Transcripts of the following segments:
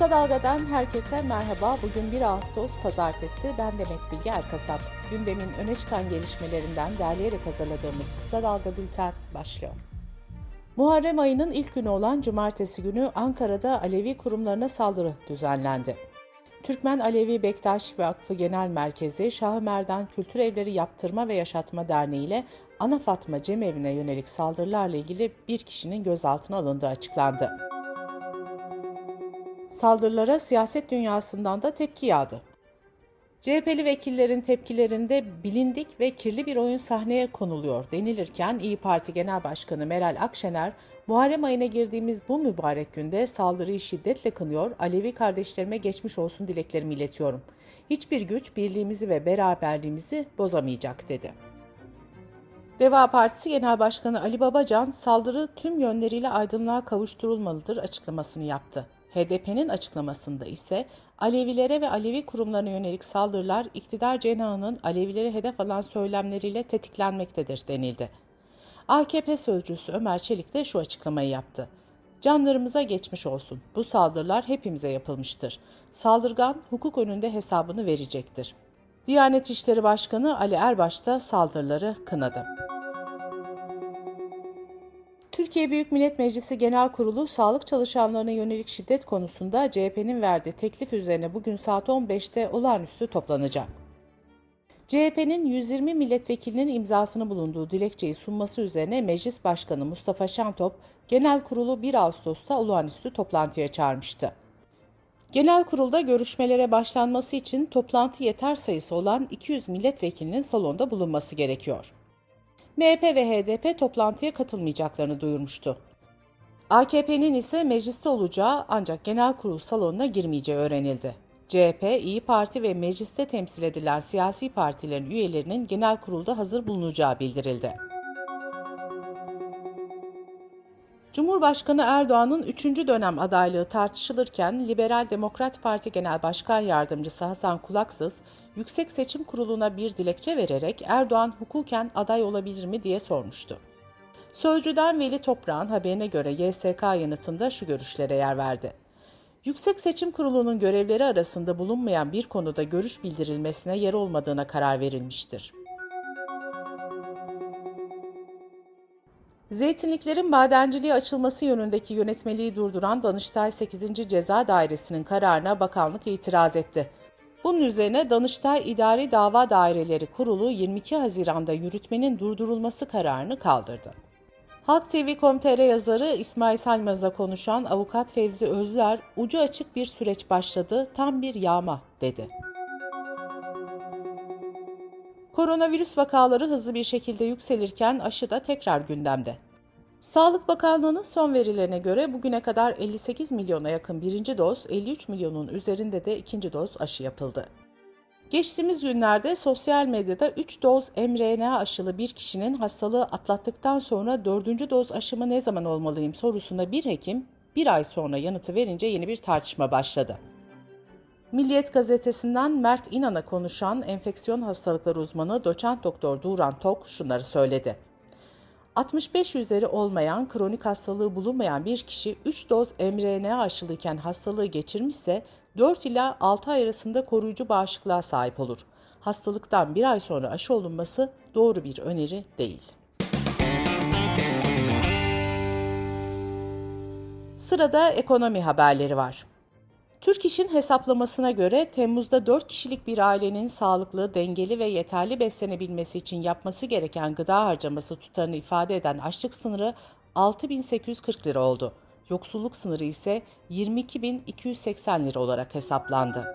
Kısa Dalga'dan herkese merhaba. Bugün 1 Ağustos Pazartesi. Ben Demet Bilge Erkasap. Gündemin öne çıkan gelişmelerinden derleyerek hazırladığımız Kısa Dalga Bülten başlıyor. Muharrem ayının ilk günü olan Cumartesi günü Ankara'da Alevi kurumlarına saldırı düzenlendi. Türkmen Alevi Bektaş Vakfı Genel Merkezi Şah Merdan Kültür Evleri Yaptırma ve Yaşatma Derneği ile Ana Fatma Cemevi'ne yönelik saldırılarla ilgili bir kişinin gözaltına alındığı açıklandı. Saldırılara siyaset dünyasından da tepki yağdı. CHP'li vekillerin tepkilerinde bilindik ve kirli bir oyun sahneye konuluyor denilirken İyi Parti Genel Başkanı Meral Akşener, Muharrem ayına girdiğimiz bu mübarek günde saldırıyı şiddetle kınıyor, Alevi kardeşlerime geçmiş olsun dileklerimi iletiyorum. Hiçbir güç birliğimizi ve beraberliğimizi bozamayacak dedi. Deva Partisi Genel Başkanı Ali Babacan, saldırı tüm yönleriyle aydınlığa kavuşturulmalıdır açıklamasını yaptı. HDP'nin açıklamasında ise Alevilere ve Alevi kurumlarına yönelik saldırılar iktidar cenahının Alevileri hedef alan söylemleriyle tetiklenmektedir denildi. AKP sözcüsü Ömer Çelik de şu açıklamayı yaptı. Canlarımıza geçmiş olsun. Bu saldırılar hepimize yapılmıştır. Saldırgan hukuk önünde hesabını verecektir. Diyanet İşleri Başkanı Ali Erbaş da saldırıları kınadı. Türkiye Büyük Millet Meclisi Genel Kurulu sağlık çalışanlarına yönelik şiddet konusunda CHP'nin verdiği teklif üzerine bugün saat 15'te olağanüstü toplanacak. CHP'nin 120 milletvekilinin imzasını bulunduğu dilekçeyi sunması üzerine Meclis Başkanı Mustafa Şentop, Genel Kurulu 1 Ağustos'ta olağanüstü toplantıya çağırmıştı. Genel kurulda görüşmelere başlanması için toplantı yeter sayısı olan 200 milletvekilinin salonda bulunması gerekiyor. MHP ve HDP toplantıya katılmayacaklarını duyurmuştu. AKP'nin ise mecliste olacağı ancak genel kurul salonuna girmeyeceği öğrenildi. CHP, İyi Parti ve mecliste temsil edilen siyasi partilerin üyelerinin genel kurulda hazır bulunacağı bildirildi. Cumhurbaşkanı Erdoğan'ın 3. dönem adaylığı tartışılırken Liberal Demokrat Parti Genel Başkan Yardımcısı Hasan Kulaksız, Yüksek Seçim Kurulu'na bir dilekçe vererek Erdoğan hukuken aday olabilir mi diye sormuştu. Sözcüden Veli Toprağ'ın haberine göre YSK yanıtında şu görüşlere yer verdi. Yüksek Seçim Kurulu'nun görevleri arasında bulunmayan bir konuda görüş bildirilmesine yer olmadığına karar verilmiştir. Zeytinliklerin madenciliğe açılması yönündeki yönetmeliği durduran Danıştay 8. Ceza Dairesi'nin kararına bakanlık itiraz etti. Bunun üzerine Danıştay İdari Dava Daireleri Kurulu 22 Haziran'da yürütmenin durdurulması kararını kaldırdı. Halk TV.com.tr yazarı İsmail Salmaz'la konuşan avukat Fevzi Özler, ucu açık bir süreç başladı, tam bir yağma dedi. Koronavirüs vakaları hızlı bir şekilde yükselirken aşı da tekrar gündemde. Sağlık Bakanlığı'nın son verilerine göre bugüne kadar 58 milyona yakın birinci doz, 53 milyonun üzerinde de ikinci doz aşı yapıldı. Geçtiğimiz günlerde sosyal medyada 3 doz mRNA aşılı bir kişinin hastalığı atlattıktan sonra 4. doz aşımı ne zaman olmalıyım sorusuna bir hekim bir ay sonra yanıtı verince yeni bir tartışma başladı. Milliyet gazetesinden Mert İnan'a konuşan enfeksiyon hastalıkları uzmanı doçent doktor Duran Tok şunları söyledi. 65 üzeri olmayan, kronik hastalığı bulunmayan bir kişi 3 doz mRNA aşılıyken hastalığı geçirmişse 4 ila 6 ay arasında koruyucu bağışıklığa sahip olur. Hastalıktan bir ay sonra aşı olunması doğru bir öneri değil. Sırada ekonomi haberleri var. Türk İş'in hesaplamasına göre Temmuz'da 4 kişilik bir ailenin sağlıklı, dengeli ve yeterli beslenebilmesi için yapması gereken gıda harcaması tutarını ifade eden açlık sınırı 6840 lira oldu. Yoksulluk sınırı ise 22.280 lira olarak hesaplandı.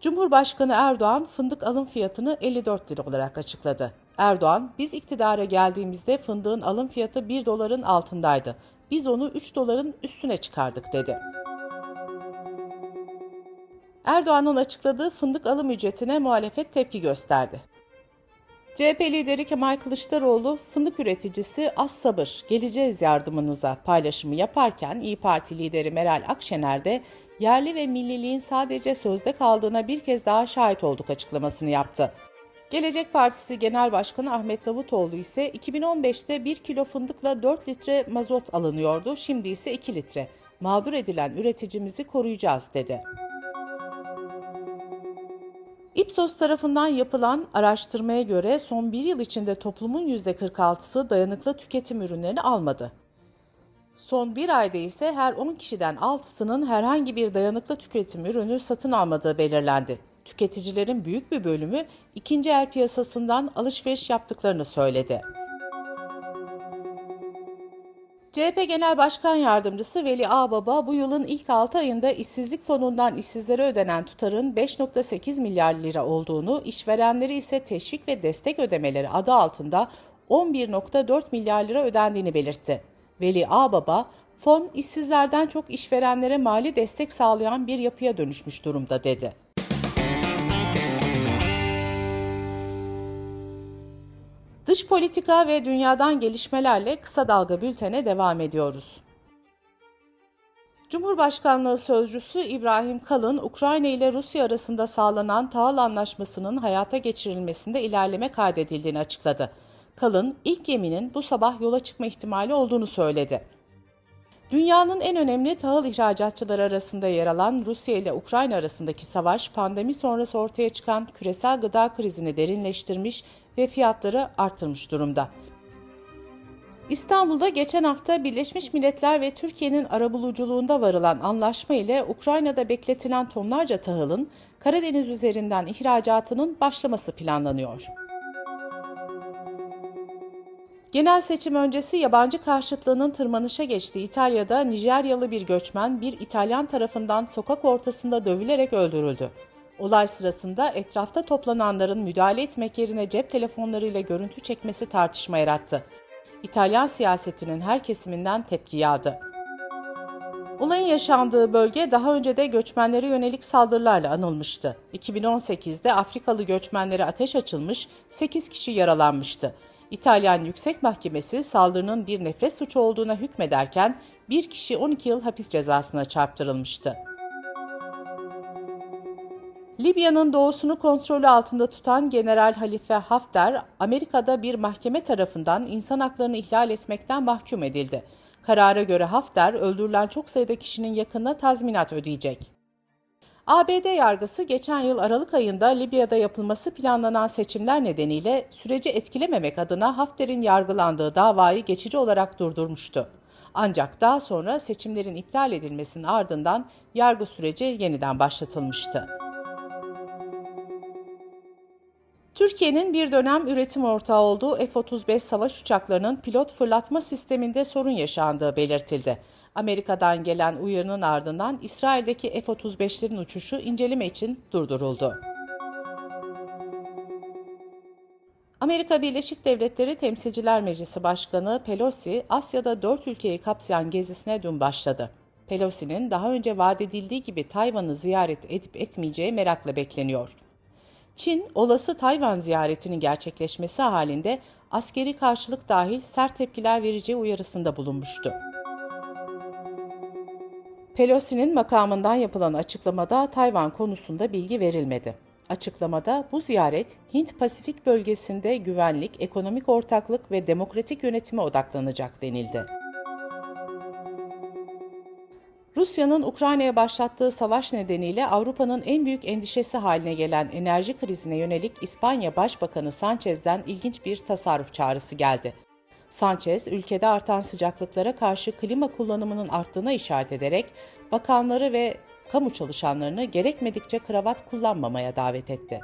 Cumhurbaşkanı Erdoğan fındık alım fiyatını 54 lira olarak açıkladı. Erdoğan, biz iktidara geldiğimizde fındığın alım fiyatı 1 doların altındaydı biz onu 3 doların üstüne çıkardık dedi. Erdoğan'ın açıkladığı fındık alım ücretine muhalefet tepki gösterdi. CHP lideri Kemal Kılıçdaroğlu fındık üreticisi az sabır geleceğiz yardımınıza paylaşımı yaparken İyi Parti lideri Meral Akşener de yerli ve milliliğin sadece sözde kaldığına bir kez daha şahit olduk açıklamasını yaptı. Gelecek Partisi Genel Başkanı Ahmet Davutoğlu ise 2015'te 1 kilo fındıkla 4 litre mazot alınıyordu, şimdi ise 2 litre. Mağdur edilen üreticimizi koruyacağız dedi. Ipsos tarafından yapılan araştırmaya göre son bir yıl içinde toplumun %46'sı dayanıklı tüketim ürünlerini almadı. Son bir ayda ise her 10 kişiden 6'sının herhangi bir dayanıklı tüketim ürünü satın almadığı belirlendi. Tüketicilerin büyük bir bölümü ikinci el piyasasından alışveriş yaptıklarını söyledi. CHP Genel Başkan Yardımcısı Veli Ağbaba bu yılın ilk 6 ayında işsizlik fonundan işsizlere ödenen tutarın 5.8 milyar lira olduğunu, işverenleri ise teşvik ve destek ödemeleri adı altında 11.4 milyar lira ödendiğini belirtti. Veli Ağbaba, fon işsizlerden çok işverenlere mali destek sağlayan bir yapıya dönüşmüş durumda dedi. Dış politika ve dünyadan gelişmelerle kısa dalga bültene devam ediyoruz. Cumhurbaşkanlığı Sözcüsü İbrahim Kalın, Ukrayna ile Rusya arasında sağlanan tahıl anlaşmasının hayata geçirilmesinde ilerleme kaydedildiğini açıkladı. Kalın, ilk geminin bu sabah yola çıkma ihtimali olduğunu söyledi. Dünyanın en önemli tahıl ihracatçıları arasında yer alan Rusya ile Ukrayna arasındaki savaş, pandemi sonrası ortaya çıkan küresel gıda krizini derinleştirmiş ve fiyatları arttırmış durumda. İstanbul'da geçen hafta Birleşmiş Milletler ve Türkiye'nin arabuluculuğunda varılan anlaşma ile Ukrayna'da bekletilen tonlarca tahılın Karadeniz üzerinden ihracatının başlaması planlanıyor. Genel seçim öncesi yabancı karşıtlığının tırmanışa geçtiği İtalya'da Nijeryalı bir göçmen bir İtalyan tarafından sokak ortasında dövülerek öldürüldü. Olay sırasında etrafta toplananların müdahale etmek yerine cep telefonlarıyla görüntü çekmesi tartışma yarattı. İtalyan siyasetinin her kesiminden tepki yağdı. Olayın yaşandığı bölge daha önce de göçmenlere yönelik saldırılarla anılmıştı. 2018'de Afrikalı göçmenlere ateş açılmış, 8 kişi yaralanmıştı. İtalyan Yüksek Mahkemesi saldırının bir nefret suçu olduğuna hükmederken bir kişi 12 yıl hapis cezasına çarptırılmıştı. Libya'nın doğusunu kontrolü altında tutan General Halife Hafter, Amerika'da bir mahkeme tarafından insan haklarını ihlal etmekten mahkum edildi. Karara göre Hafter, öldürülen çok sayıda kişinin yakınına tazminat ödeyecek. ABD yargısı geçen yıl Aralık ayında Libya'da yapılması planlanan seçimler nedeniyle süreci etkilememek adına Hafter'in yargılandığı davayı geçici olarak durdurmuştu. Ancak daha sonra seçimlerin iptal edilmesinin ardından yargı süreci yeniden başlatılmıştı. Türkiye'nin bir dönem üretim ortağı olduğu F-35 savaş uçaklarının pilot fırlatma sisteminde sorun yaşandığı belirtildi. Amerika'dan gelen uyarının ardından İsrail'deki F-35'lerin uçuşu inceleme için durduruldu. Amerika Birleşik Devletleri Temsilciler Meclisi Başkanı Pelosi, Asya'da dört ülkeyi kapsayan gezisine dün başladı. Pelosi'nin daha önce vaat edildiği gibi Tayvan'ı ziyaret edip etmeyeceği merakla bekleniyor. Çin, olası Tayvan ziyaretinin gerçekleşmesi halinde askeri karşılık dahil sert tepkiler vereceği uyarısında bulunmuştu. Pelosi'nin makamından yapılan açıklamada Tayvan konusunda bilgi verilmedi. Açıklamada bu ziyaret Hint-Pasifik bölgesinde güvenlik, ekonomik ortaklık ve demokratik yönetime odaklanacak denildi. Rusya'nın Ukrayna'ya başlattığı savaş nedeniyle Avrupa'nın en büyük endişesi haline gelen enerji krizine yönelik İspanya Başbakanı Sanchez'den ilginç bir tasarruf çağrısı geldi. Sanchez, ülkede artan sıcaklıklara karşı klima kullanımının arttığına işaret ederek bakanları ve kamu çalışanlarını gerekmedikçe kravat kullanmamaya davet etti.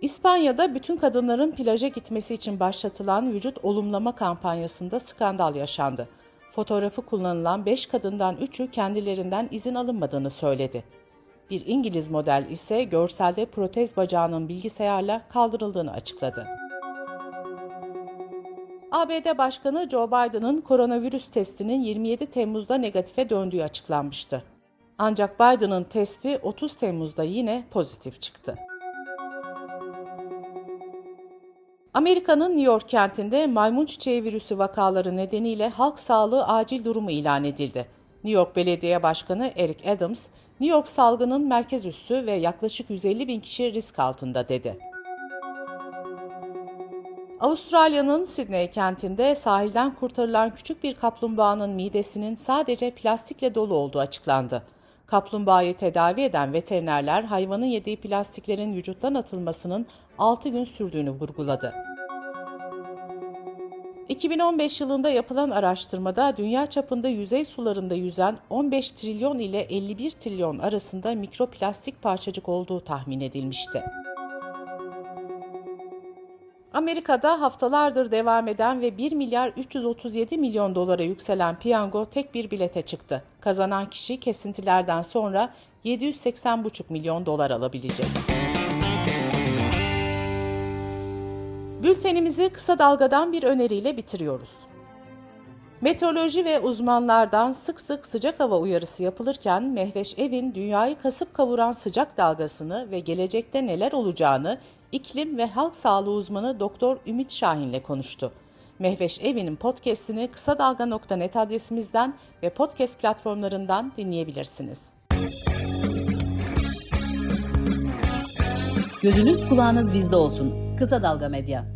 İspanya'da bütün kadınların plaja gitmesi için başlatılan vücut olumlama kampanyasında skandal yaşandı. Fotoğrafı kullanılan 5 kadından 3'ü kendilerinden izin alınmadığını söyledi. Bir İngiliz model ise görselde protez bacağının bilgisayarla kaldırıldığını açıkladı. ABD Başkanı Joe Biden'ın koronavirüs testinin 27 Temmuz'da negatife döndüğü açıklanmıştı. Ancak Biden'ın testi 30 Temmuz'da yine pozitif çıktı. Amerika'nın New York kentinde maymun çiçeği virüsü vakaları nedeniyle halk sağlığı acil durumu ilan edildi. New York Belediye Başkanı Eric Adams, New York salgının merkez üssü ve yaklaşık 150 bin kişi risk altında dedi. Avustralya'nın Sydney kentinde sahilden kurtarılan küçük bir kaplumbağanın midesinin sadece plastikle dolu olduğu açıklandı. Kaplumbağayı tedavi eden veterinerler hayvanın yediği plastiklerin vücuttan atılmasının 6 gün sürdüğünü vurguladı. 2015 yılında yapılan araştırmada dünya çapında yüzey sularında yüzen 15 trilyon ile 51 trilyon arasında mikroplastik parçacık olduğu tahmin edilmişti. Amerika'da haftalardır devam eden ve 1 milyar 337 milyon dolara yükselen piyango tek bir bilete çıktı. Kazanan kişi kesintilerden sonra 780,5 milyon dolar alabilecek. Bültenimizi kısa dalgadan bir öneriyle bitiriyoruz. Meteoroloji ve uzmanlardan sık sık sıcak hava uyarısı yapılırken Mehveş Evin dünyayı kasıp kavuran sıcak dalgasını ve gelecekte neler olacağını iklim ve halk sağlığı uzmanı Doktor Ümit Şahin ile konuştu. Mehveş Evi'nin podcast'ini kısa dalga.net adresimizden ve podcast platformlarından dinleyebilirsiniz. Gözünüz kulağınız bizde olsun. Kısa Dalga Medya.